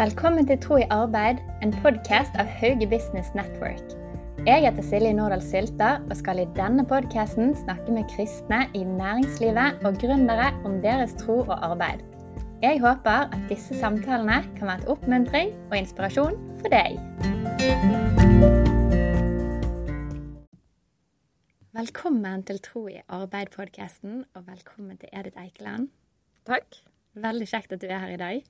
Velkommen til Tro i arbeid, en podkast av Hauge Business Network. Jeg heter Silje Nordahl Sylta og skal i denne podkasten snakke med kristne i næringslivet og gründere om deres tro og arbeid. Jeg håper at disse samtalene kan være et oppmuntring og inspirasjon for deg. Velkommen til Tro i arbeid-podkasten, og velkommen til Edith Eikeland. Takk. Veldig kjekt at du er her i dag.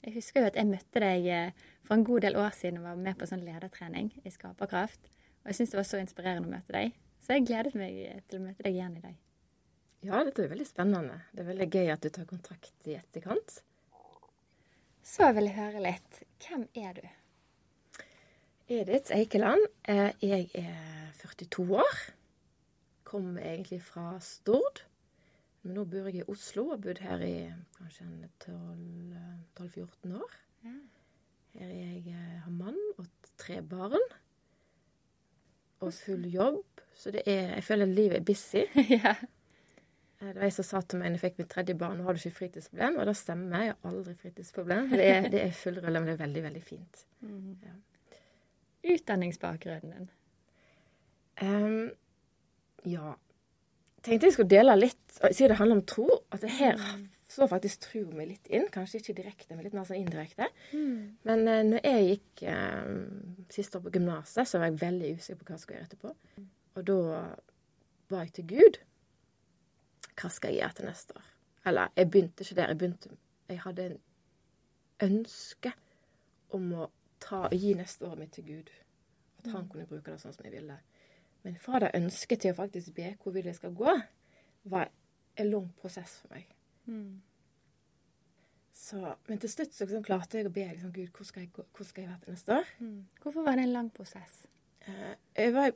Jeg husker jo at jeg møtte deg eh, for en god del år siden og var med på sånn ledertrening i Skaperkraft. Og jeg syns det var så inspirerende å møte deg. Så jeg gledet meg eh, til å møte deg igjen i dag. Ja, dette er veldig spennende. Det er veldig gøy at du tar kontakt i etterkant. Så vil jeg høre litt. Hvem er du? Edith Eikeland. Eh, jeg er 42 år. Kommer egentlig fra Stord. Men nå bor jeg i Oslo og har bodd her i kanskje 12-14 år. Ja. Her er jeg eh, har mann og tre barn. Og full jobb. Så det er, jeg føler livet er busy. ja. Eh, det var jeg som sa til meg når jeg fikk mitt tredje barn har du ikke fritidsproblem. Og det stemmer, jeg har aldri fritidsproblem. Det er, det er full rulle, men det er veldig, veldig fint. Mm. Ja. Utdanningsbakgrunnen din? Um, ja, tenkte jeg skulle dele litt, siden det handler om tro, at det her så faktisk troa mi litt inn. Kanskje ikke direkte, men litt mer sånn indirekte. Mm. Men uh, når jeg gikk uh, siste år på gymnaset, så var jeg veldig usikker på hva jeg skulle gjøre etterpå. Og da ba jeg til Gud. Hva skal jeg gjøre til neste år? Eller jeg begynte ikke der. Jeg begynte Jeg hadde en ønske om å ta, gi neste året mitt til Gud. At han mm. kunne bruke det sånn som jeg ville. Men fra det ønsket til å faktisk be hvor vil jeg skal gå, var en lang prosess for meg. Mm. Så, men til slutt så liksom, klarte jeg å be liksom, Gud, hvor skal jeg, hvor skal jeg være til neste år? Mm. Hvorfor var det en lang prosess? Uh, jeg var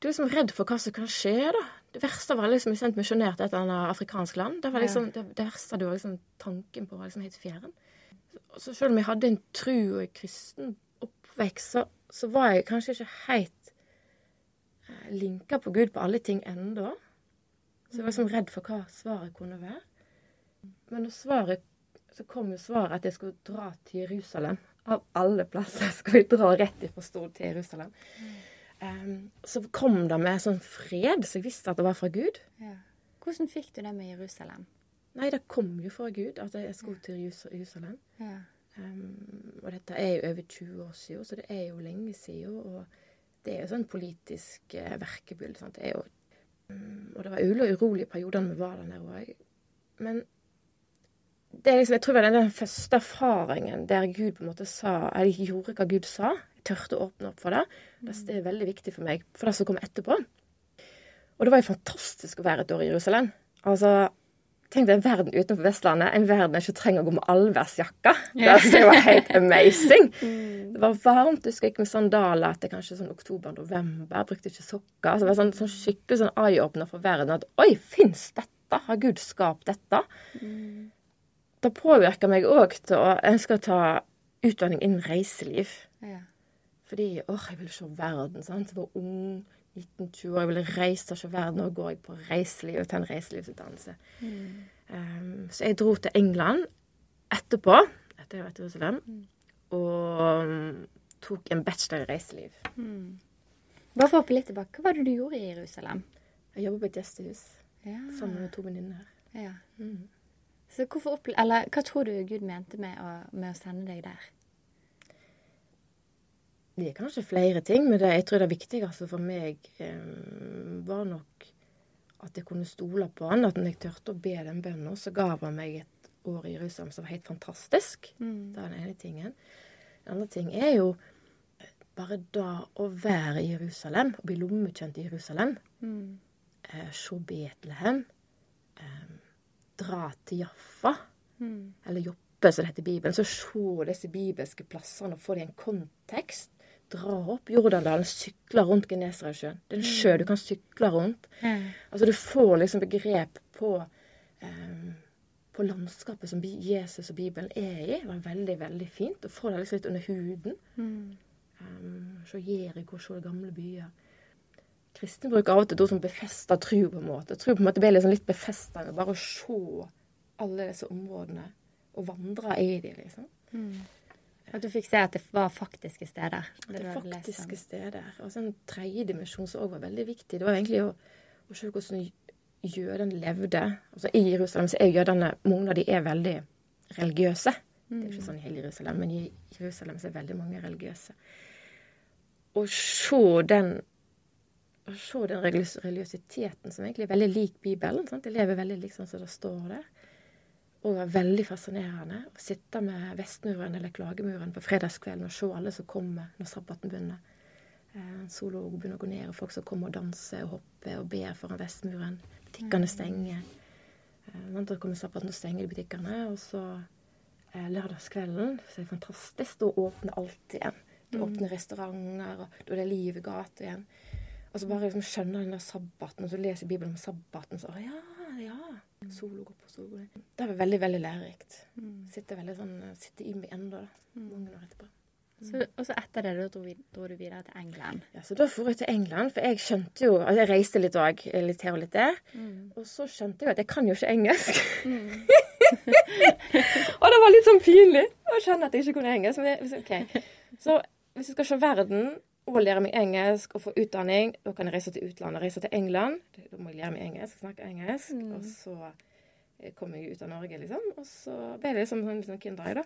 Du er liksom redd for hva som kan skje, da. Det verste var liksom jeg sendte misjonert til et eller annet afrikansk land. Det var liksom, det, det verste du var liksom tanken på var liksom helt fjern. Så, så selv om jeg hadde en tru og en kristen oppvekst, så, så var jeg kanskje ikke helt linka på Gud på alle ting ennå. Så jeg var liksom redd for hva svaret kunne være. Men når svaret, så kom jo svaret at jeg skulle dra til Jerusalem. Av alle plasser skulle vi dra rett ifra Stord til Jerusalem. Um, så kom det med sånn fred, så jeg visste at det var fra Gud. Ja. Hvordan fikk du det med Jerusalem? Nei, det kom jo fra Gud at jeg skulle til Jerusalem. Ja. Um, og dette er jo over 20 år siden, så det er jo lenge siden. Og det er jo sånn politisk eh, verkebyll. Det er jo, um, og det var ulo urolige perioder når vi var der nede òg. Men det er liksom, jeg tror det var den første erfaringen der Gud på en måte sa Jeg gjorde hva Gud sa. Jeg tørte å åpne opp for det. Det er veldig viktig for meg for det som kom etterpå. Og det var jo fantastisk å være et år i Jerusalem. Altså, Tenk deg en verden utenfor Vestlandet. En verden jeg ikke trenger å gå med allværsjakke. Det, det var helt amazing. Mm. Det var varmt. Du skal gikk med sandaler etter kanskje sånn oktober-november. Brukte ikke sokker. Så det var sånn, sånn skikkelig sånn eye-åpner for verden. At oi, fins dette? Har Gud skapt dette? Mm. Det påvirker meg òg til å ønske å ta utdanning innen reiseliv. Ja. Fordi åh, jeg ville se verden. sant? Jeg var ung 19-20 år, jeg ville reise til verden. Nå går jeg på reiseliv og tar en reiselivsutdannelse. Mm. Um, så jeg dro til England etterpå, etter jeg var i Jerusalem, mm. og um, tok en bachelor i reiseliv. Mm. Bare for å hoppe litt tilbake, hva var det du gjorde i Jerusalem? Jeg jobbet på et gjestehus ja. sammen med to venninner. Ja. Mm. Så hvorfor Eller hva tror du Gud mente med å, med å sende deg der? Det er kanskje flere ting, men det, jeg tror det viktigste for meg eh, var nok at jeg kunne stole på han. At når jeg turte å be den bønnen, så ga han meg et år i Jerusalem som var helt fantastisk. Mm. Det er den ene tingen. Den andre ting er jo bare da å være i Jerusalem, å bli lommekjent i Jerusalem. Mm. Eh, se Betlehem. Eh, dra til Jaffa. Mm. Eller Joppe, som det heter i Bibelen. Så se disse bibelske plassene og få det i en kontekst dra opp Jordandalen, sykle rundt Genesaretsjøen. Det er en sjø du kan sykle rundt. Mm. Altså Du får liksom begrep på, um, på landskapet som Jesus og Bibelen er i. Det var veldig, veldig fint. Å få det liksom litt under huden. Mm. Um, se Jeriko, se gamle byer. Kristne bruker av og til et ord som befester tro, på en måte. Tro på en måte blir liksom litt befestende. bare å se alle disse områdene og vandre i de, liksom. Mm. At du fikk se at det var faktiske steder. Det, det faktiske steder. Og så en tredje dimensjon som òg var veldig viktig. Det var egentlig å, å se hvordan jødene levde. Altså I Jerusalem så er jødene Mange av de er veldig religiøse. Det er ikke sånn i hele Jerusalem, men i Jerusalem så er veldig mange religiøse. Å se den å se den religiøsiteten som egentlig er veldig lik Bibelen. Sant? De lever veldig liksom som det står der. Og var veldig fascinerende å sitte med Vestmuren eller Klagemuren på fredagskvelden og se alle som kommer når sabbaten begynner. Eh, Sola begynner å gå ned, og folk som kommer og danser og hopper og ber foran Vestmuren. Butikkene mm. stenger. Eh, da kommer sabbaten og stenger de butikkene. Og så eh, lørdagskvelden så er det fantastisk. Da åpner alt igjen. Da mm. åpner restauranter, og da er det liv i gata igjen. Og så bare liksom skjønner den der sabbaten, og så leser Bibelen om sabbaten, så ja, ja. Solo går på solo. Det var veldig, veldig lærerikt. Mm. Sitter veldig sånn, sitter i meg ennå, mm. mange år etterpå. Så, og så etter det da dro, du videre til England? Ja, så da dro jeg til England, for jeg skjønte jo altså Jeg reiste litt òg, litt her og litt der. Mm. Og så skjønte jeg at jeg kan jo ikke engelsk. Mm. og det var litt sånn pinlig å skjønne at jeg ikke kunne engelsk. Men det, okay. Så hvis du skal se verden og lære meg engelsk og få utdanning. Da kan jeg reise til utlandet. Reise til England. Da må jeg lære meg engelsk, snakke engelsk. Mm. Og så eh, kom jeg ut av Norge, liksom. Og så ble det liksom sånn, sånn kinderegg, da.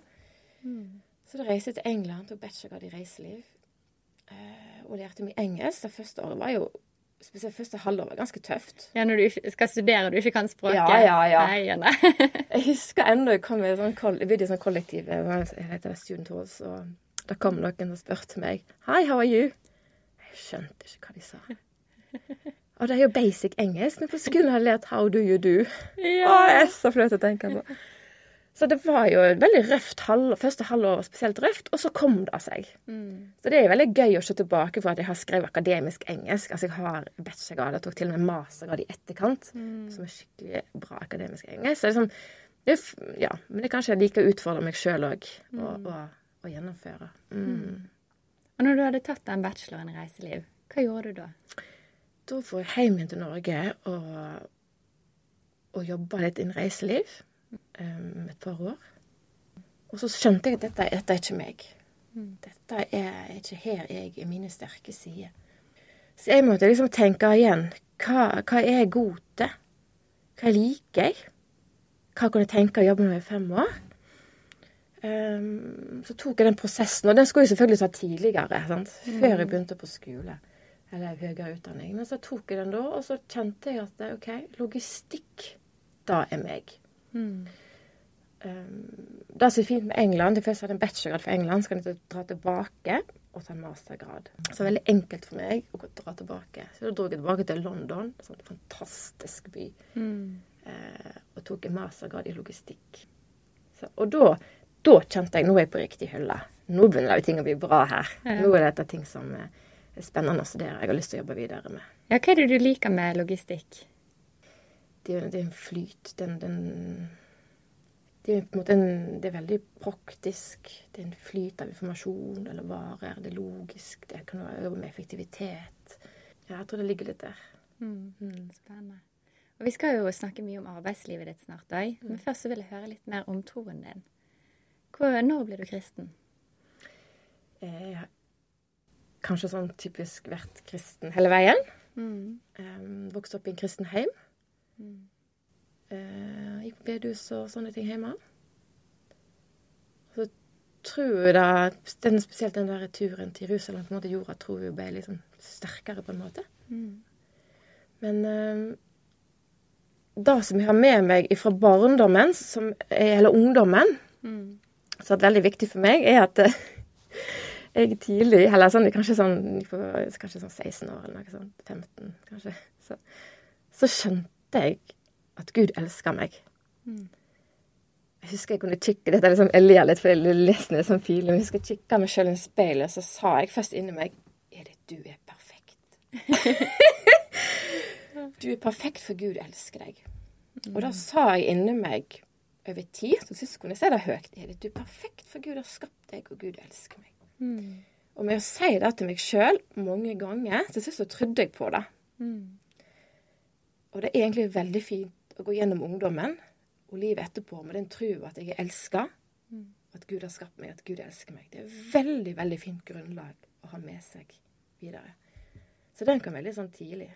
Mm. Så da reiste jeg til England, tok bachelorgrad i reiseliv. Eh, og lærte meg engelsk. Det første året var jo Spesielt første halvår var ganske tøft. Ja, Når du ikke skal studere og du ikke kan språket? Ja, ja, ja. Nei, nei. jeg husker ennå jeg kom i sånn, jeg bodde i sånn kollektiv, jeg heter det Student Halls, og da kom noen og spurte meg Hi, how are you? Jeg skjønte ikke hva de sa. Og det er jo basic engelsk, men hvordan kunne jeg lært how do you do? Ja. Å, jeg er så flaut å tenke på. Så det var jo et veldig røft halv, første halvår spesielt røft, og så kom det seg. Mm. Så det er veldig gøy å se tilbake på at jeg har skrevet akademisk engelsk. Altså jeg har bachelorgrad, jeg tok til og med mastergrad i etterkant, mm. som er skikkelig bra akademisk engelsk. Så det er sånn, det er, ja, men det er kanskje jeg liker å utfordre meg sjøl òg, og, og å gjennomføre. Mm. Og når du hadde tatt den bacheloren i reiseliv, hva gjorde du da? Da får jeg hjem igjen til Norge og, og jobba litt innen reiseliv um, et par år. Og så skjønte jeg at dette, dette er ikke meg. Mm. Dette er ikke her jeg er mine sterke sider. Så jeg måtte liksom tenke igjen. Hva, hva er jeg god til? Hva liker jeg? Hva kunne jeg tenke å jobbe med i fem år? Um, så tok jeg den prosessen, og den skulle jeg selvfølgelig ta tidligere. Sant? Før jeg mm. begynte på skole eller høyere utdanning. Men så tok jeg den da, og så kjente jeg at OK, logistikk, da er meg. Mm. Um, det som er fint med England, det første hadde en bachelorgrad for England, så kan jeg dra tilbake og ta en mastergrad. Så det var veldig enkelt for meg å dra tilbake. Så da dro jeg tilbake til London, en sånn fantastisk by, mm. uh, og tok en mastergrad i logistikk. Så, og da da kjente jeg nå er jeg på riktig hylle. Nå begynner jo ting å bli bra her. Ja. Nå er dette ting som er spennende å studere. Jeg har lyst til å jobbe videre med. Ja, Hva er det du liker med logistikk? Det, er en flyt. Den, den det, er en, det er veldig praktisk. Det er en flyt av informasjon eller varer. Det er logisk. Det kan jobbe med effektivitet. Ja, jeg tror det ligger litt der. Mm. Mm. Spennende. Og Vi skal jo snakke mye om arbeidslivet ditt snart òg, men mm. først så vil jeg høre litt mer om troen din. Hvor, når ble du kristen? Jeg har kanskje sånn typisk vært kristen hele veien. Mm. Eh, vokste opp i en kristen heim. Mm. Eh, gikk på bedehus og sånne ting hjemme. Så tror jeg da den, Spesielt den der turen til Jerusalem på en måte gjorde at troen ble sånn sterkere, på en måte. Mm. Men eh, det som jeg har med meg fra barndommen, som, eller ungdommen, mm har vært veldig viktig for meg, er at eh, jeg tidlig, eller sånn, kanskje sånn, kanskje sånn 16 år eller noe sånt, 15 kanskje, så, så skjønte jeg at Gud elsker meg. Mm. Jeg husker jeg kunne kikke dette liksom, Jeg ler litt, for jeg leser det som film. Men jeg husker jeg kikka meg sjøl i speilet, så sa jeg først inni meg Er det du er perfekt? du er perfekt, for Gud elsker deg. Og da sa jeg inni meg over tid. Så sist så det. Er det du er perfekt, for Gud har skapt deg, og Gud elsker meg. Mm. Og med å si det til meg sjøl mange ganger, til sist så trodde jeg på det. Mm. Og det er egentlig veldig fint å gå gjennom ungdommen og livet etterpå med den trua at jeg er elska, Mm. at Gud har skapt meg, at Gud elsker meg. Det er veldig, veldig fint grunnlag å ha med seg videre. Så den kan være litt sånn tidlig.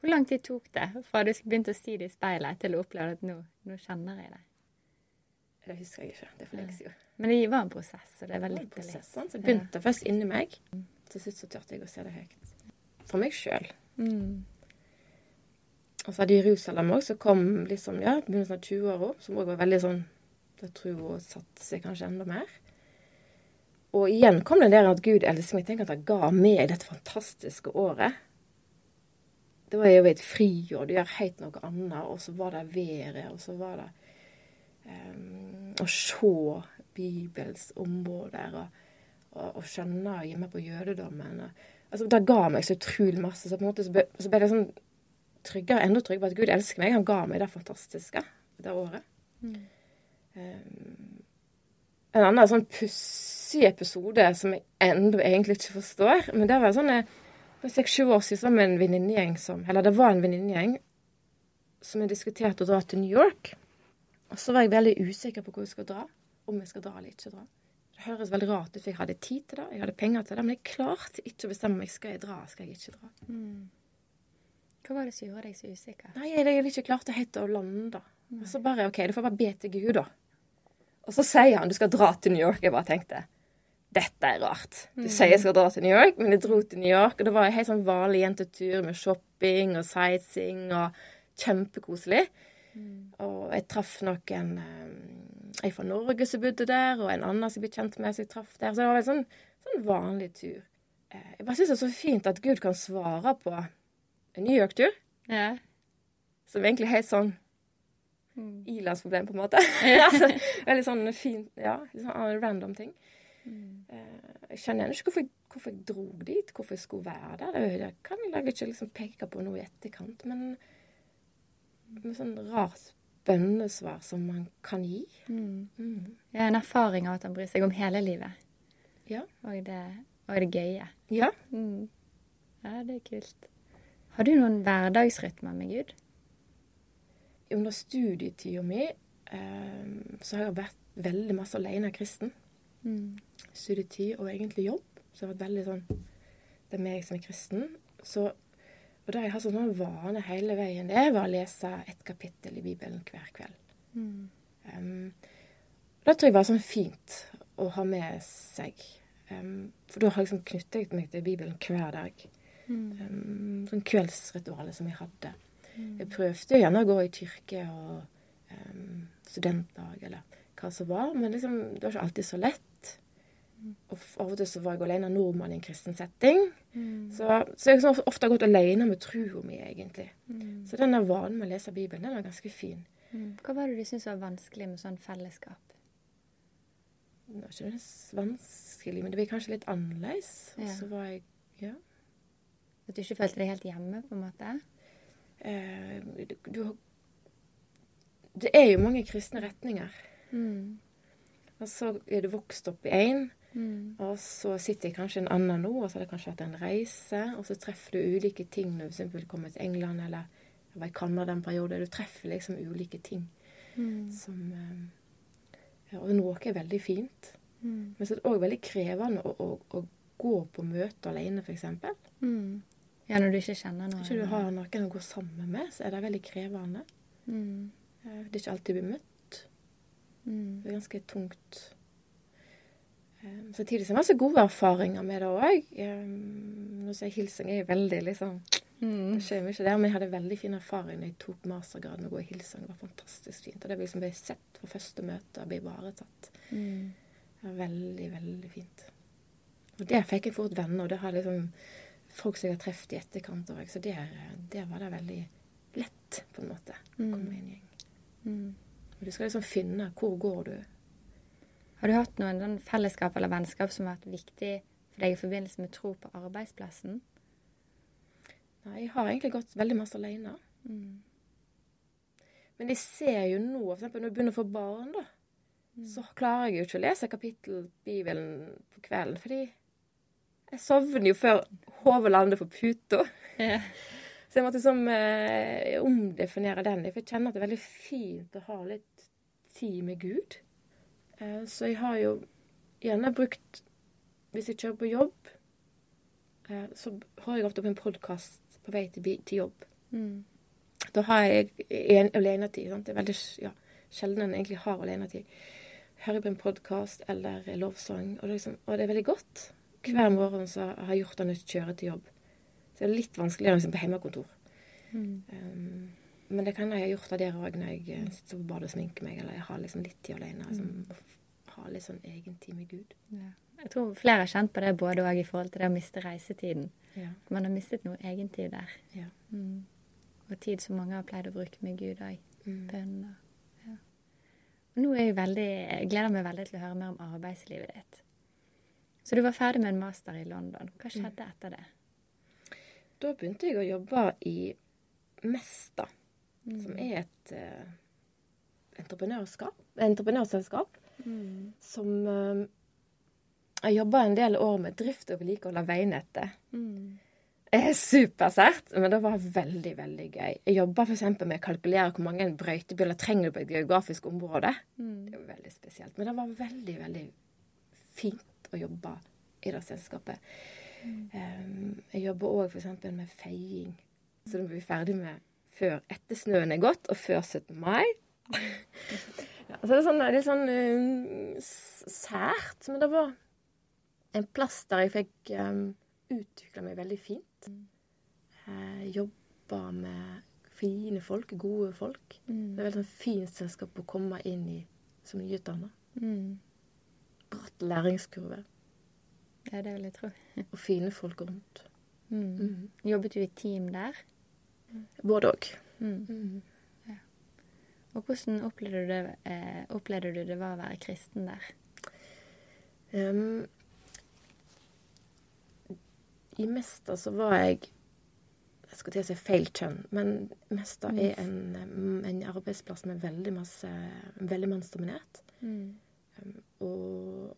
Hvor lang tid tok det fra du begynte å si det i speilet, til du opplevde at nå, nå kjenner jeg det? Det husker jeg ikke. Det er for lenge siden. Men det var en prosess, og det er Det var en litt litt. prosess, sant? Så jeg begynte først inni meg. Til slutt så turte jeg å se det høyt. For meg sjøl. Mm. Og så hadde Jerusalem òg, som kom liksom, ja, begynnelsen av 20-åra, som òg var veldig sånn Da tror hun satte seg kanskje enda mer. Og igjen kom det der at Gud elsker meg. Tenk at han ga meg dette fantastiske året. Det var jo et friår, du gjør helt noe annet, og så var det været, og så var det um, å se Bibels områder, og, og, og skjønne meg på jødedommen. Og, altså, det ga meg så utrolig masse. Så på en måte så ble, så ble det sånn tryggere, enda tryggere på at Gud elsker meg. Han ga meg det fantastiske det året. Mm. Um, en annen sånn pussig episode som jeg ennå egentlig ikke forstår. Men det var sånn For seks-sju år siden var vi en venninnegjeng som Eller det var en venninnegjeng som vi diskuterte å dra til New York. Og så var jeg veldig usikker på hvor jeg skal dra. Om jeg skal dra eller ikke dra. Det høres veldig rart ut, for jeg hadde tid til det, jeg hadde penger til det, men jeg klarte ikke å bestemme meg. Skal jeg dra, skal jeg ikke dra? Mm. Hva var det som gjorde deg så usikker? Nei, jeg hadde ikke klart helt å lande. Og så bare OK, du får bare be til Gud, da. Og så sier han du skal dra til New York. Jeg bare tenkte dette er rart. Du sier jeg skal dra til New York, men jeg dro til New York, og det var en helt sånn vanlig jentetur med shopping og sightseeing og kjempekoselig. Og jeg traff noen En Jeg fra Norge som bodde der, og en annen som jeg ble kjent med, som jeg traff der. Så det var en sånn, sånn vanlig tur. Eh, Jeg bare syns det er så fint at Gud kan svare på en New York-tur, Ja. som egentlig er helt sånn Mm. ilandsproblem, på en måte. Ja. veldig sånn fin ja, litt sånn random ting. Eh, Jeg skjønner ikke hvorfor jeg, hvorfor jeg dro dit, hvorfor jeg skulle være der. Det kan jeg ikke liksom peke på noe i etterkant, men med sånn rart bønnesvar som man kan gi. Mm. Mm. Det er en erfaring av at han bryr seg om hele livet. Ja. Og det, og det gøye. Ja. Mm. Ja, det er kult. Har du noen hverdagsrytmer med Gud? Under studietida mi eh, så har jeg vært veldig masse alene kristen. Mm. Studietid og egentlig jobb. Så det har vært veldig sånn Det er meg som er kristen. Så, og det jeg har sånn vane hele veien, det var å lese et kapittel i Bibelen hver kveld. Mm. Um, det tror jeg var sånn fint å ha med seg. Um, for da har jeg liksom knyttet meg til Bibelen hver dag. Mm. Um, sånn kveldsritualet som jeg hadde. Jeg prøvde gjerne å gå i kirke og um, studentdag eller hva som var, men liksom, det var ikke alltid så lett. Og av og til så var jeg alene nordmann i en kristen setting. Mm. Så, så jeg har ofte gått alene med trua mi, egentlig. Mm. Så den vanen med å lese Bibelen, den var ganske fin. Mm. Hva var det du syntes var vanskelig med sånn fellesskap? Det var ikke vanskelig, men det ble kanskje litt annerledes. Og Ja. så var jeg Ja. At du ikke følte deg helt hjemme, på en måte? Eh, du, du Det er jo mange kristne retninger. Mm. Og så er du vokst opp i én, Mm. og så sitter jeg kanskje en annen nå, og så har det kanskje vært en reise, og så treffer du ulike ting når du f.eks. kommer til England, eller jeg var i Canada en periode. Du treffer liksom ulike ting Mm. som eh, ja, Og noe er veldig fint. Mm. Men så er det òg veldig krevende å, å, å gå på møte alene, f.eks. Mm. Ja, når du ikke kjenner noen. du ikke du har noen å gå sammen med, så er det veldig krevende. Mm. Eh, Det er ikke alltid blir møtt. Mm. Det er ganske tungt. Um, Samtidig som jeg har så gode erfaringer med det òg. Nå sier hilsing er veldig liksom Mm. Det skjer mye der, men jeg hadde veldig fin erfaring da jeg tok mastergrad med å gå i hilsing. Det var fantastisk fint. Og det liksom ble sett fra første møte og ble ivaretatt. Mm. Det var veldig, veldig fint. Og der fikk jeg fort venner, og det har liksom folk som jeg har truffet i etterkant òg. Så der, der var det veldig lett, på en måte, å komme i en gjeng. Mm. Du skal liksom finne hvor går du. Har du hatt noen sånn fellesskap eller vennskap som har vært viktig for deg i forbindelse med tro på arbeidsplassen? Nei, jeg har egentlig gått veldig masse alene. Mm. Men jeg ser jo nå, eksempel når jeg begynner å få barn, da, så klarer jeg jo ikke å lese kapittel Bibelen på kvelden, fordi jeg sovner jo før hodet lander på puta. Ja. Så jeg måtte liksom eh, omdefinere den. For jeg kjenner at det er veldig fint å ha litt tid med Gud. Eh, så jeg har jo gjerne brukt Hvis jeg kjører på jobb, eh, så har jeg ofte på en podkast på vei til, til jobb. Mm. Da har jeg en alenetid. Det er veldig ja, sjelden en egentlig har alenetid. Hører på en podkast eller lovsang, og det, liksom, og det, er veldig godt. Hver morgen så har jeg gjort det når jeg kjører til jobb. Så det er litt vanskeligere liksom på hjemmekontor. Mm. Um, men det kan jeg ha gjort av dere òg når jeg eh, sitter på badet og sminker meg, eller jeg har liksom litt tid alene. Liksom, har litt sånn egen tid med Gud. Ja. Jeg tror flere har kjent på det både òg i forhold til det å miste reisetiden. Ja. Man har mistet noe egentid der. Ja. Mm. Og tid som mange har pleid å bruke med Gud òg. Mm. Bønner. Ja. Nå er jeg veldig, jeg gleder meg veldig til å høre mer om arbeidslivet ditt. Så du var ferdig med en master i London. Hva mm. skjedde mm. etter det? Da begynte jeg å jobbe i Mesta, mm. som er et entreprenørskap, entreprenørselskap mm. som uh, Jeg jobba en del år med drift og vedlikehold av veinettet. Mm er supersært, men det var veldig, veldig gøy. Jeg jobba f.eks. med å kalkulere hvor mange brøytebiler trenger du på et geografisk område. Mm. Det var veldig spesielt. Men det var veldig, veldig fint å jobbe i det selskapet. Um, jeg jobber òg f.eks. med feiing, så det må vi ferdig med før etter snøen er gått, og før 17. mai. ja, så det er sånn, litt sånn um, sært. Men det var en plass der jeg fikk um, utvikla meg veldig fint. Jeg jobba med fine folk, gode folk. Mm. Det er veldig sånn fint selskap å komme inn i som nyutdanna. Mm. Bratt læringskurve. Ja, det vil jeg tro. og fine folk rundt. Mm. Mm. Jobbet du i team der? Både òg. Mm. Mm. Ja. Og hvordan opplevde du, det, eh, opplevde du det var å være kristen der? Um, i Mesta så var jeg Jeg skal til å si feil kjønn, men Mesta mm. er en, en, arbeidsplass med veldig masse Veldig mannsdominert. Mm. Um, og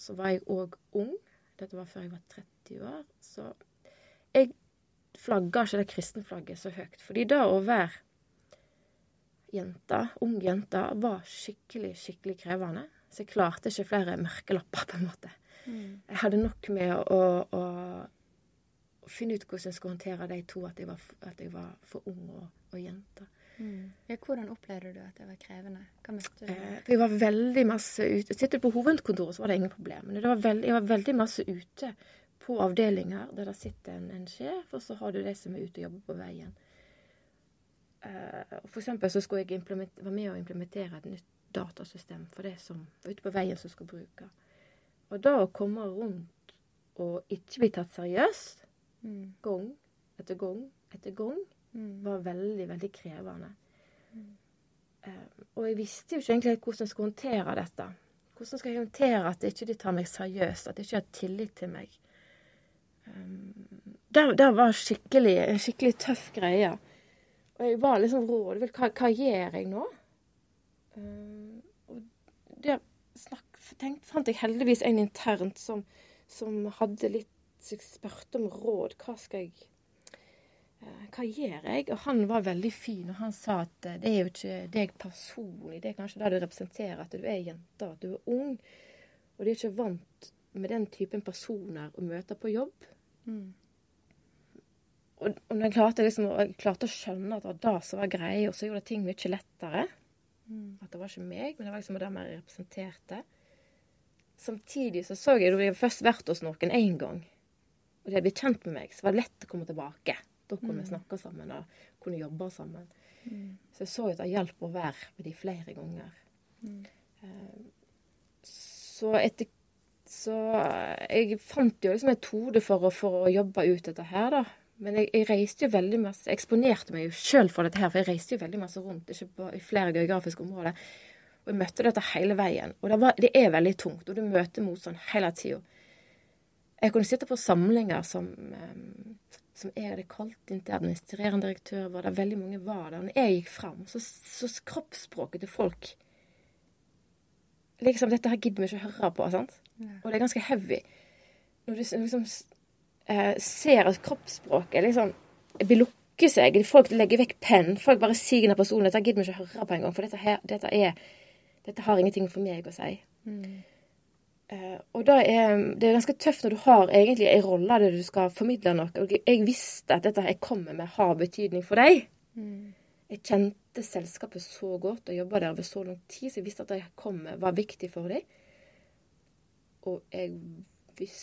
så var jeg òg ung. Dette var før jeg var 30 år. Så jeg flagga ikke det kristenflagget så høyt. Fordi det å være jente, ung jente, var skikkelig, skikkelig krevende. Så jeg klarte ikke flere mørkelapper, på en måte. Jeg hadde nok med å, å, å, finne ut hvordan jeg skulle håndtere de to, at jeg var, at jeg var for ung og, og jente. Mm. Ja, hvordan opplevde du at det var krevende? Hva møtte du? Eh, jeg var veldig masse ute. Sitter på hovedkontoret, så var det ingen problem. Men var veld, jeg var veldig masse ute på avdelinger der det sitter en, en, sjef, og så har du de som er ute og jobber på veien. Eh, for eksempel så skulle jeg være med å implementere et nytt datasystem for det som var ute på veien som skulle bruke. Og da å komme rundt og ikke bli tatt seriøst mm. gang etter gang etter gang. Var veldig, veldig krevende. Um, og jeg visste jo ikke egentlig hvordan jeg skulle håndtere dette. Hvordan skal jeg håndtere at ikke de tar meg seriøst, at de ikke har tillit til meg? Um, det, det, var skikkelig, skikkelig tøff greie. Og jeg var liksom råd. Hva, hva gjør jeg nå? Um, og det snakk, tenkt, fant jeg heldigvis en internt som, som hadde litt spurte om råd. Hva skal jeg eh, Hva gjør jeg? Og han var veldig fin, og han sa at eh, det er jo ikke deg personlig, det er kanskje det du representerer, at du er jente, at du er ung. Og de er ikke vant med den typen personer å møte på jobb. Mm. Og, og jeg klarte, liksom, jeg klarte å skjønne at det var det som var greia, og så gjorde ting mye lettere. Mm. At det var ikke meg, men det var liksom det vi representerte. Samtidig så så jeg at jeg først vært hos noen én gang, og de hadde blitt kjent med meg, så var det lett å komme tilbake. Kunne vi mm. snakke sammen og kunne jobbe sammen. Mm. Så jeg så at det hjalp å være med de flere ganger. Mm. Eh, så etter Så jeg fant jo liksom metode for å, for å jobbe ut dette her, da. Men jeg, jeg, reiste jo veldig masse, jeg eksponerte meg jo sjøl for dette her, for jeg reiste jo veldig masse rundt ikke på, i flere geografiske områder. Og jeg møtte dette hele veien. Og det, var, det er veldig tungt, og du møter motstand hele tida. Jeg kunne sitte på samlinger som, um, som jeg hadde kalt inn til administrerende direktør, var det veldig mange var der. Når jeg gikk fram, så, så kroppsspråket til folk Liksom, dette her gidder vi ikke å høre på, sant? Ja. Og det er ganske heavy. Når du liksom eh, ser at kroppsspråket liksom vil lukke seg. Folk legger vekk penn. Folk bare ned personen. Dette gidder vi ikke høre på engang, for dette, her, dette, er, dette, har ingenting for meg å si. Mm. Uh, og da er det er ganske tøft når du har egentlig en rolle der du skal formidle noe. Og jeg visste at dette jeg kommer med, har betydning for deg. Mm. Jeg kjente selskapet så godt og jobba der over så lang tid, så jeg visste at det jeg kom med, var viktig for deg. Og jeg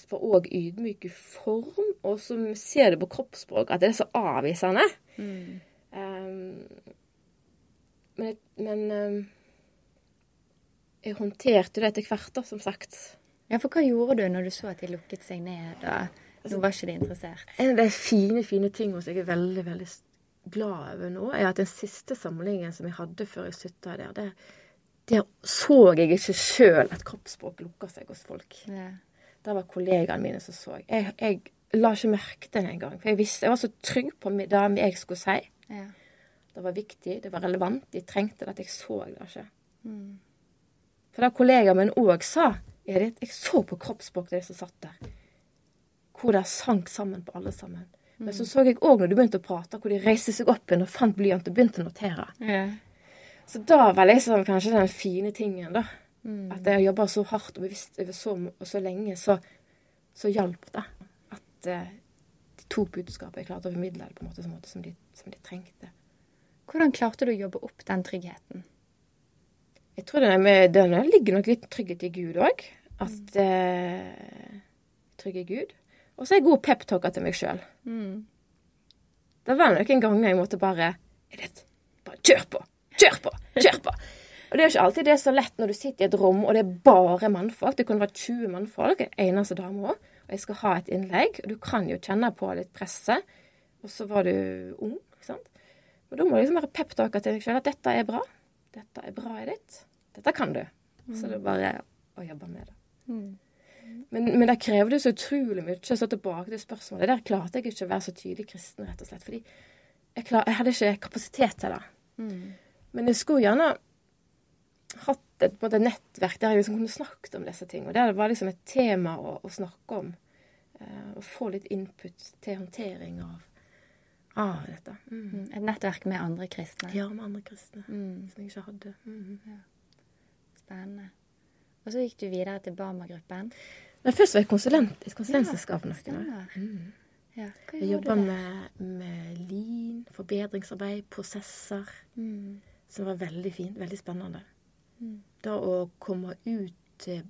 var òg ydmyk i form, og så ser du på kroppsspråk at det er så avvisende. Mm. Um, men, men um, jeg håndterte det etter hvert, da, som sagt. Ja, For hva gjorde du når du så at de lukket seg ned, og nå var ikke de interessert? En av de fine, fine tingene som jeg er veldig veldig glad over nå, er at den siste samlingen som jeg hadde før jeg slutta der, det, der så jeg ikke sjøl at kroppsspråk lukka seg hos folk. Ja. Det var kollegaene mine som så. Jeg, jeg la ikke merke til det engang. For jeg visste, jeg var så trygg på det jeg skulle si. Ja. Det var viktig, det var relevant. De trengte det at jeg så det ikke. Mm. For det kollegaen min òg sa, Edith, jeg så på kroppsspråket de som satt der. Hvor det sank sammen på alle sammen. Men så så jeg òg når du begynte å prate, hvor de reiste seg opp igjen og fant blyant og begynte å notere. Yeah. Så da var liksom kanskje den fine tingen, da. Mm. At jeg jobba så hardt og bevisst over så, og så lenge, så, så hjalp det. At uh, de to budskapene Jeg klarte å formidle det på en måte, måte som, de, som, de, trengte. Hvordan klarte du å jobbe opp den tryggheten? Jeg tror det, med, det ligger nok litt trygghet i Gud òg. At eh, Trygg i Gud. Og så er jeg god peptalker til meg sjøl. Mm. Det var noen ganger jeg måtte bare Edith, bare kjør på! Kjør på! Kjør på! Og det er jo ikke alltid det er så lett når du sitter i et rom, og det er bare mannfolk. Det kunne vært 20 mannfolk, eneste dame òg, og jeg skal ha et innlegg. Og du kan jo kjenne på litt presset. Og så var du ung, ikke sant. Og da må du liksom være peptalker til deg sjøl at dette er bra. Dette er bra i ditt. Dette kan du. Så det er bare å jobbe med det. Mm. Men, men, det krevde så utrolig mye. Så tilbake til spørsmålet. Der klarte jeg ikke å være så tydelig kristen, rett og slett. Fordi jeg, klar, jeg hadde ikke kapasitet til det. Mm. Men jeg skulle gjerne hatt et måte, nettverk der jeg liksom kunne snakket om disse tingene. Der det var liksom et tema å, å snakke om. Uh, og få litt input til håndtering av, av dette. Mm. mm. Et nettverk med andre kristne? Ja, med andre kristne. Mm. Som jeg ikke hadde. Mm. Ja. Spennende. Og så gikk du videre til Bama-gruppen? Først var jeg konsulent i et konsulentselskap. Ja, mm. ja, jeg jobba med, med lin, forbedringsarbeid, prosesser. Mm. Som var veldig fint. Veldig spennende. Mm. Da å komme ut til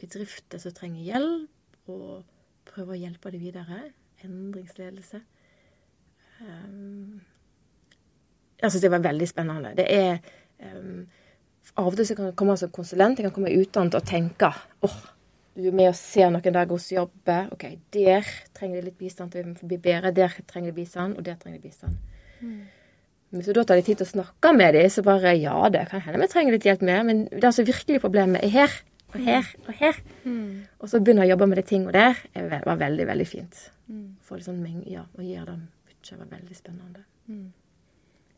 bedrifter som trenger hjelp, og prøve å hjelpe dem videre. Endringsledelse. Um, jeg syns det var veldig spennende. Det er um, Av og til kan jeg komme som konsulent, jeg kan komme utdannet og tenke åh, oh, du er med og ser noen der hos jobbe. OK, der trenger de litt bistand til å bli bedre. Der trenger de bistand, og der trenger de bistand. Mm. Hvis du da tar deg tid til å snakke med dem, så bare Ja, det kan hende vi trenger litt hjelp mer, men det er altså virkelig problemet er her og her og her. Mm. Og så begynne å jobbe med de tingene der det var veldig, veldig fint. Mm. Få litt sånn mengde, ja, og gjøre dem mye var veldig spennende. Mm.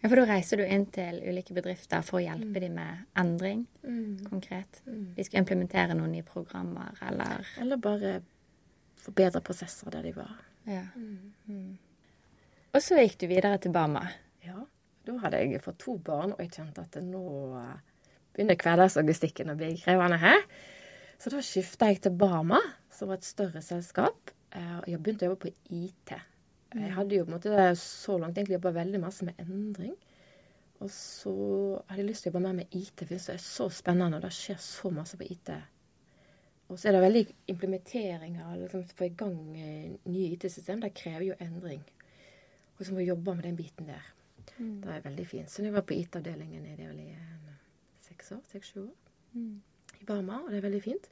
Ja, For da reiser du inn til ulike bedrifter for å hjelpe mm. dem med endring mm. konkret? Mm. De skal implementere noen nye programmer, eller Eller bare forbedre prosesser der de var. Ja. Og så gikk du videre til Bama. Ja. Da hadde jeg fått to barn, og jeg kjente at nå begynner hverdagslogistikken å bli krevende her. Så da skifta jeg til Bama, som var et større selskap. Eh, jeg begynte å jobbe på IT. Jeg hadde jo på en måte så langt egentlig jobba veldig masse med endring. Og så hadde jeg lyst til å jobbe mer med IT, for det er så spennende, og det skjer så masse på IT. Og så er det veldig implementeringer, liksom få i gang eh, nye IT-system. Det krever jo endring. Og så må vi jobbe med den biten der. Mm. Det er veldig fint. Så jeg var på IT-avdelingen i det vel i seks år, seks-sju år. Mm. I Bama, og det er veldig fint.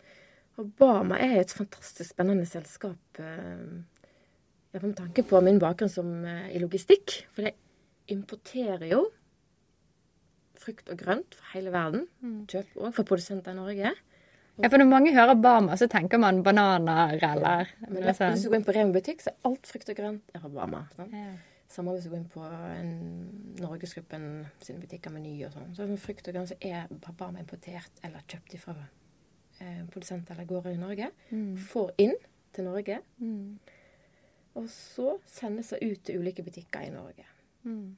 Og Bama er et fantastisk spennende selskap. Eh, ja, med tanke på min bakgrunn som, uh, i logistikk. For jeg importerer jo frukt og grønt fra hele verden. Mm. Kjøp òg fra produsenter i Norge. ja, for når mange hører Bama, så tenker man bananer eller ja, Men hvis du går inn på Remi butikk, så er alt frukt og grønt er fra Bama. Sånn? Ja. Samme hvis du går inn på en Norgesgruppen sine butikker, Meny og sånn. Så frukt og grønt så er Bama importert eller kjøpt fra eh, produsenter eller gårder i Norge. Mm. Får inn til Norge. Mm. Og så sendes det ut til ulike butikker i Norge. Mm.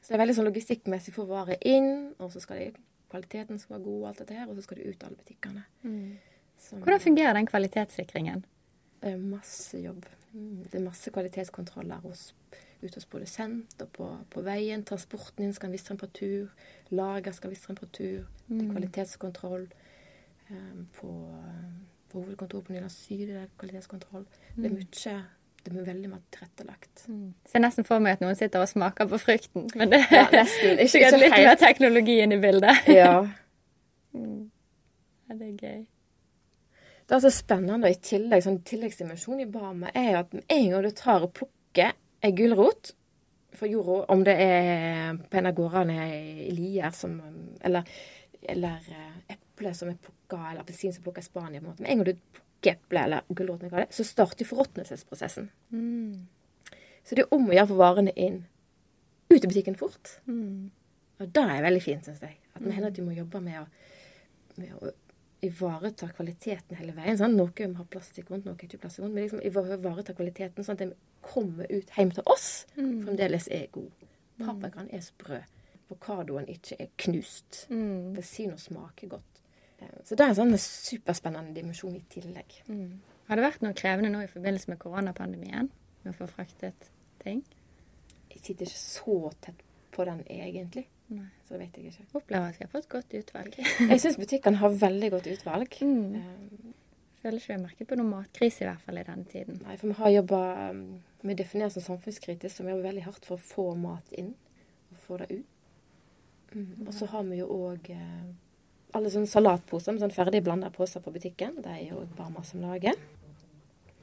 Så det er veldig sånn logistikkmessig for varer inn, og så skal det, kvaliteten skal være god, og alt dette her, og så skal det ut til alle butikkene. Som- Hvordan fungerer den kvalitetssikringen? Det er masse jobb. Mm, Det er masse kvalitetskontroller hos, ute hos produsent og på, på veien. Transporten din skal ha en viss temperatur. Lager skal ha en viss temperatur. Det er kvalitetskontroll. Um, på, på hovedkontoret på Nyland Syd er kvalitetskontroll. kvalitetskontroll. Det er mye Det er veldig mer tilrettelagt. Ser nesten for meg at noen sitter og smaker på frukten, men det Ja, nesten. Ikke- ikke litt mer teknologi inn i bildet. Ja. Ja, det er gøy. Det er så spennende, og i tillegg, sånn tilleggsdimensjon i barma er at med en gang du tar og plukker ei gulrot fra jorda, om det er på en av gårdene i Lier som Eller, eller eh, eple som er plukka, eller appelsin som er plukka i Spania, på en måte. Med en gang du plukker eple eller er, så starter forråtnelsesprosessen. Så det er om å gjøre å få varene inn ut i butikken fort. Og det er veldig fint, syns jeg. At vi heller at du må jobbe med å, med å ivareta kvaliteten hele veien. Sånn. Noe må ha plastikk rundt, noe ikke plastikk rundt. Men liksom ivareta kvaliteten sånn at den kommer ut hjem til oss, fremdeles er god. Paprikaen er sprø. Avokadoen ikke er knust. Appelsiner smaker godt. Eh, Så det er en sånn superspennende dimensjon i tillegg. Har det vært noe krevende nå i forbindelse med koronapandemien med å få fraktet ting? Jeg sitter ikke så tett på den egentlig, Nei. så vet jeg ikke. Opplever at vi har fått godt utvalg. Jeg syns butikkene har veldig godt utvalg. Mm. Eh, Føler ikke vi har merket på noen matkrise i hvert fall i denne tiden. Nei, for vi har jobba Vi definerer som samfunnskritisk, så vi jobber veldig hardt for å få mat inn og få det ut. Mm. Og så har vi jo òg eh, alle sånne salatposer med sånn ferdig blanda poser på butikken. Det er jo Barma som lager.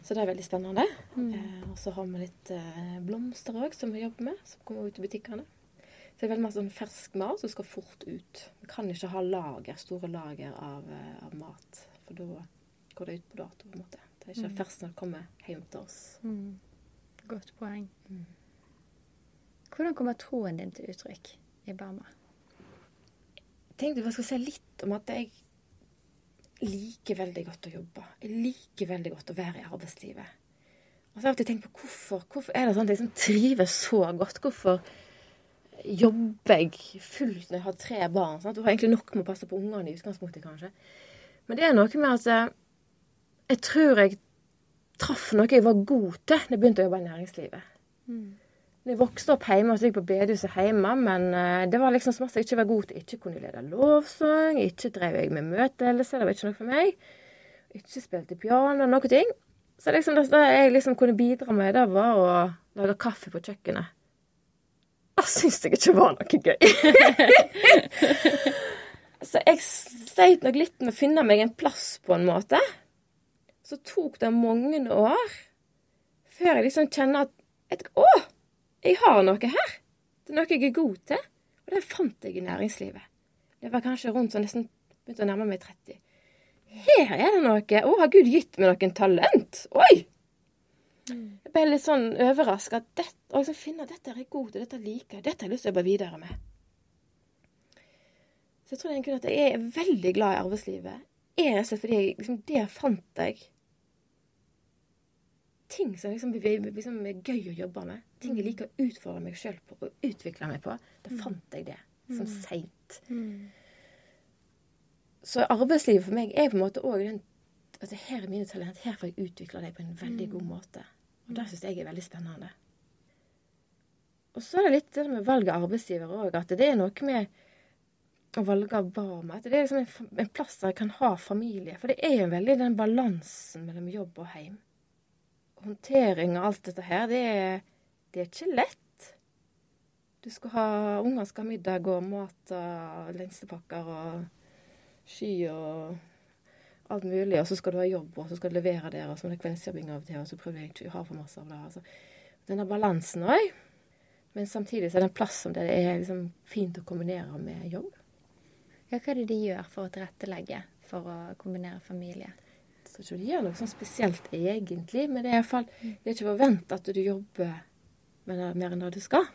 Så det er veldig spennende. Eh, og så har vi litt eh, blomster òg, som vi jobber med, som kommer ut i butikkene. Så det er veldig masse sånn fersk mat som skal fort ut. Vi kan ikke ha lager, store lager av, eh, av mat, for da går det ut på dato. på en måte. Det er ikke ferskt når det kommer hjem til oss. Godt poeng. Hvordan kommer troen din til uttrykk i Burma? Tenkte jeg skal si litt om at jeg liker veldig godt å jobbe. Jeg liker veldig godt å være i arbeidslivet. Og så har jeg alltid tenkt på hvorfor, hvorfor er det sånn at jeg liksom trives så godt? Hvorfor jobber jeg fullt når jeg har tre barn? Sant? Du har egentlig nok med å passe på ungene i utgangspunktet, kanskje. Men det er noe med at eh, jeg tror jeg traff noe jeg var god til da jeg begynte å jobbe i næringslivet. Jeg vokste opp hjemme og gikk på bedehuset hjemme, men eh, det var liksom som at jeg ikke var god til. Ikke kunne lede lovsang, ikke drev jeg med møteledelse, det var ikke noe for meg. Ikke spilte piano, noe ting. Så liksom det, det jeg liksom kunne bidra med, det var å lage kaffe på kjøkkenet. Det syns jeg ikke var noe gøy. så jeg sleit nok litt med å finne meg en plass, på en måte. Så tok det mange år før jeg liksom kjenner at Å! Jeg har noe her. Det er noe jeg er god til. Og det fant jeg i næringslivet. Det var kanskje rundt sånn nesten begynte å nærme meg 30. Her er det noe. Å, har Gud gitt meg noen talent? Oi! Jeg ble litt sånn overraska. Og så finne at dette er jeg god til, dette liker jeg, dette har jeg lyst til å jobbe videre med. Så jeg tror egentlig at jeg er veldig glad i arbeidslivet. Er rett og slett fordi jeg, liksom, der fant jeg ting som liksom, liksom er gøy å jobbe med. Ting jeg liker å utfordre meg sjøl på og utvikle meg på. Da fant jeg det som seint. Så arbeidslivet for meg er på en måte òg den at her er mine talent. Her får jeg utvikle dem på en veldig god måte. Og det syns jeg er veldig spennende. Og så er det litt det med valg av arbeidsgiver òg, at det er noe med å velge Bama. At det er liksom en, en plass der jeg kan ha familie. For det er jo veldig den balansen mellom jobb og heim. Håndtering og alt dette her, det er, det er ikke lett. Du skal ha Ungene skal ha middag og mat og lensepakker og sky og alt mulig. Og så skal du ha jobb, og så skal du levere der, og så må det kveldsjobbing av og til, og så prøver jeg ikke å ha for masse av det. Altså, denne balansen òg. Men samtidig så er det en plass som det er liksom fint å kombinere med jobb. Ja, hva er det de gjør for å tilrettelegge for å kombinere familie? Jeg tror ikke de gjør noe sånn spesielt egentlig, men det er iallfall Det er ikke forventa at du jobber med det er mer enn det du skal.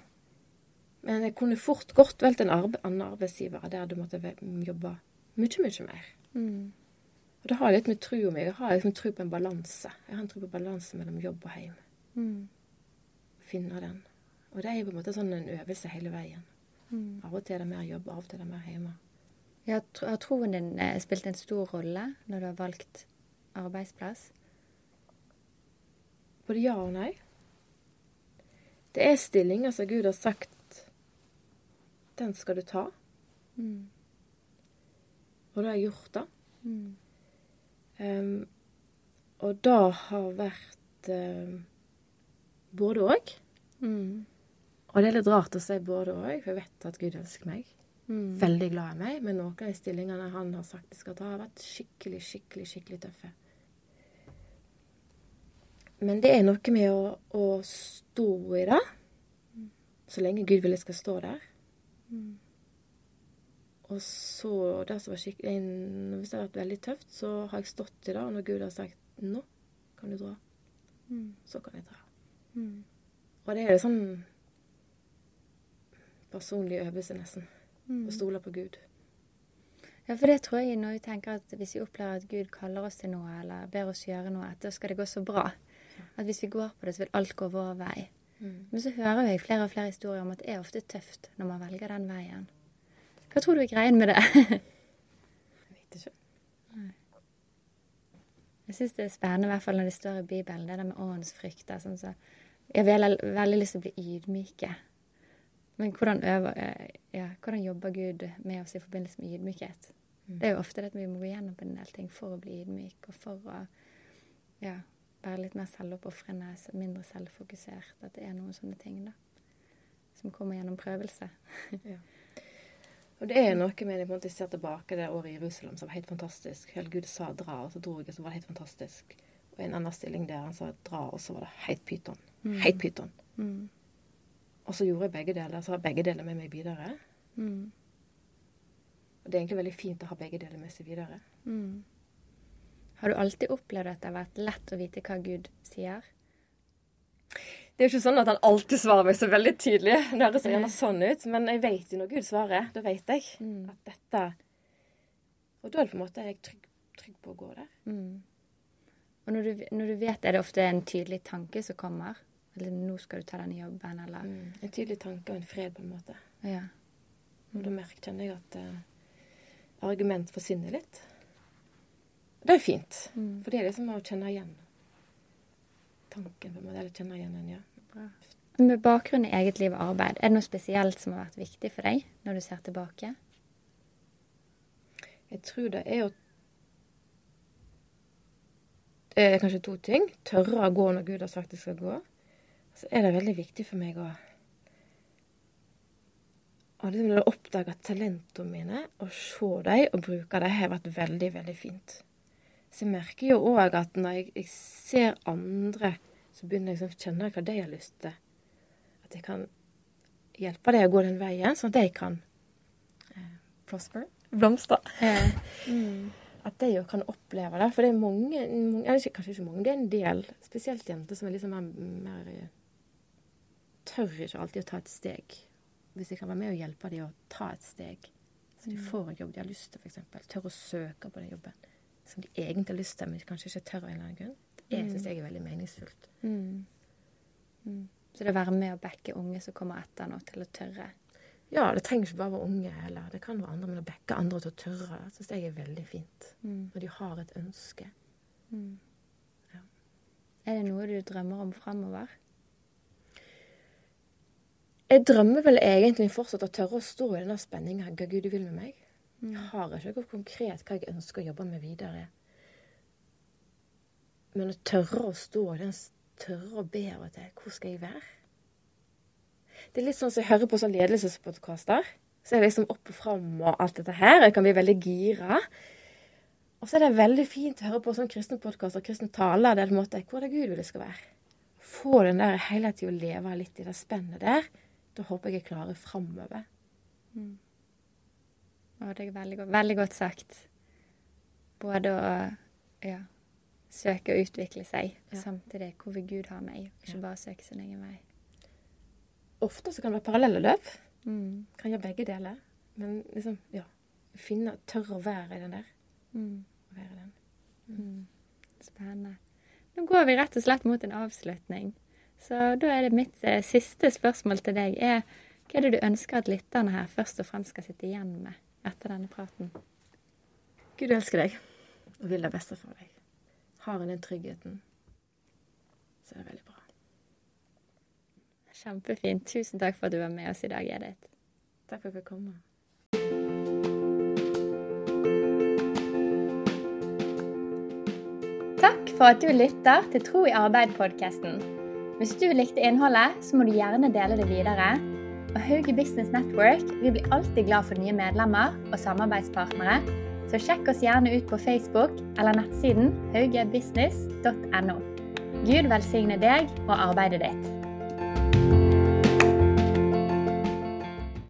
Men jeg kunne fort godt valgt en arbe annen arbeidsgiver der du måtte jobbe mye, mye mer. Og det har litt med trua mi Jeg har liksom tro på en balanse. Jeg har en tro på balanse mellom jobb og hjem. Mm. Finne den. Og det er jo på en måte sånn en øvelse hele veien. Mm. Av og til er det mer jobb, av og til er det mer hjemme. Ja, har troen din eh, spilt en stor rolle når du har valgt arbeidsplass? Både ja og nei. Det er stillinger som Gud har sagt den skal du ta. Mm. Og det har jeg gjort da. Mm. Um, og det har vært um, både òg. Mm. Og det er litt rart å si både òg, for jeg vet at Gud elsker meg. Mm. Veldig glad i meg. Men noen av de stillingene han har sagt de skal ta, har vært skikkelig, skikkelig, skikkelig tøffe. Men det er noe med å, å stå i det. Så lenge Gud vil jeg skal stå der. Mm. Og så det som var skikkelig Hvis det har vært veldig tøft, så har jeg stått i det. Og når Gud har sagt 'nå kan du dra', så kan jeg dra. Mm. Og det er en sånn personlig øvelse, nesten. Å stole på Gud. Ja, for det tror jeg når vi tenker at hvis vi opplever at Gud kaller oss til noe, eller ber oss gjøre noe, at da skal det gå så bra. At hvis vi går på det, så vil alt gå vår vei. Mm. Men så hører jeg flere og flere historier om at det er ofte tøft når man velger den veien. Hva tror du er greien med det? jeg vet ikke. Jeg syns det er spennende, i hvert fall når det står i Bibelen, det der med åndsfrykt. Sånn så, jeg har veldig, lyst til å bli ydmyke. Men hvordan, øver, ja, hvordan jobber Gud med oss i forbindelse med ydmykhet? Mm. Det er jo ofte det at vi må gå gjennom en del ting for å bli ydmyk, og for å ja, være litt mer selvoppofrende, mindre selvfokusert. At det er noen sånne ting da, som kommer gjennom prøvelse. ja. Og det er noe med det, jeg ser tilbake det året i Jerusalem som var helt fantastisk. Helt Gud sa 'dra', og så dro jeg, og så var det helt fantastisk. Og en annen stilling der han sa 'dra', og så var det helt pyton. Mm. Helt pyton. Mm. Og så gjorde jeg begge deler. Så har begge deler med meg videre. Mm. Og det er egentlig veldig fint å ha begge deler med seg videre. Mm. Har du alltid opplevd at det har vært lett å vite hva Gud sier? Det er jo ikke sånn at han alltid svarer meg så veldig tydelig. Det høres gjerne sånn ut, men jeg vet jo når Gud svarer. Da vet jeg mm. at dette Og da er det på en måte jeg trygg, trygg på å gå der. Mm. Og når du, når du, vet, er det ofte en tydelig tanke som kommer? Eller 'nå skal du ta denne jobben', eller mm. En tydelig tanke og en fred, på en måte. Ja. Og da merker, jeg at uh, argument forsvinner litt. Det er fint. Mm. For det er liksom å kjenne igjen tanken, på en måte. Eller kjenne igjen den, ja. Bra. Med bakgrunn i eget liv og arbeid, er det noe spesielt som har vært viktig for deg når du ser tilbake? Jeg tror det er jo Det er kanskje to ting. Tørre å gå når Gud har sagt det skal gå. Så er det veldig viktig for meg å og liksom når jeg oppdager talentene mine, og se dem og bruke dem, har vært veldig, veldig fint. Så jeg merker jo òg at når jeg, jeg, ser andre, så begynner jeg å kjenne hva de har lyst til. At jeg kan hjelpe dem å gå den veien, sånn at de kan eh, prosper, blomstre. Eh. Mm. At de jo kan oppleve det. For det er mange, mange eller kanskje ikke mange, det er en del, spesielt jenter, som er liksom mer, mer eh, Tør ikke alltid å ta et steg. Hvis jeg kan være med og hjelpe dem å ta et steg, så de mm. får en jobb de har lyst til, f.eks. Tør å søke på den jobben som de egentlig har lyst til, men kanskje ikke tør av en eller annen grunn. Det mm. syns jeg er veldig meningsfullt. Mm. Mm. Så det å være med å backe unge som kommer etter nå, til å tørre? Ja, det trenger ikke bare å være unge, heller. det kan være andre, men å backe andre til å tørre syns jeg er veldig fint. Mm. Når de har et ønske. Mm. Ja. Er det noe du drømmer om framover? Jeg drømmer vel egentlig fortsatt å tørre å stå i denne spenninga. Hva Gud vil med meg. Jeg mm. har ikke noe konkret hva jeg ønsker å jobbe med videre. Men å tørre å stå den tørre å be av og til Hvor skal jeg være? Det er litt sånn som jeg hører på sånn ledelsespodkaster. Så er det liksom opp og fram og alt dette her. Jeg kan bli veldig gira. Og så er det veldig fint å høre på sånn kristne podkaster kristne taler. Det er på en måte hvor det er Gud vil det skal være. Få den der hele tida å leve litt i det spennet der. Da håper jeg jeg klarer framover. Mm. Og det er veldig veldig godt sagt. Både å ja, søke å utvikle seg, ja. samtidig hvor vil Gud ha meg, ikke bare søke sin egen vei. Ofte så kan det være parallelle løp. Mm. Kan gjøre begge deler. Men liksom, ja Finne, Tørre å være i den der. Mm. Være den. Mm. mm. Spennende. Nå går vi rett og slett mot en avslutning. Så da er det mitt eh, siste spørsmål til deg. er Hva er det du ønsker at lytterne her først og fremst skal sitte igjen med etter denne praten? Gud elsker deg og vil det beste for deg. Har en den tryggheten, så er det veldig bra. Kjempefint. Tusen takk for at du var med oss i dag, Edith. Takk for at jeg fikk komme. Takk for at du lytter til Tro i arbeid-podkasten. Hvis du likte innholdet, så må du gjerne dele det videre. Og Hauge Business Network vi blir alltid glad for nye medlemmer og samarbeidspartnere, så sjekk oss gjerne ut på Facebook eller nettsiden haugebusiness.no. Gud velsigne deg og arbeidet ditt.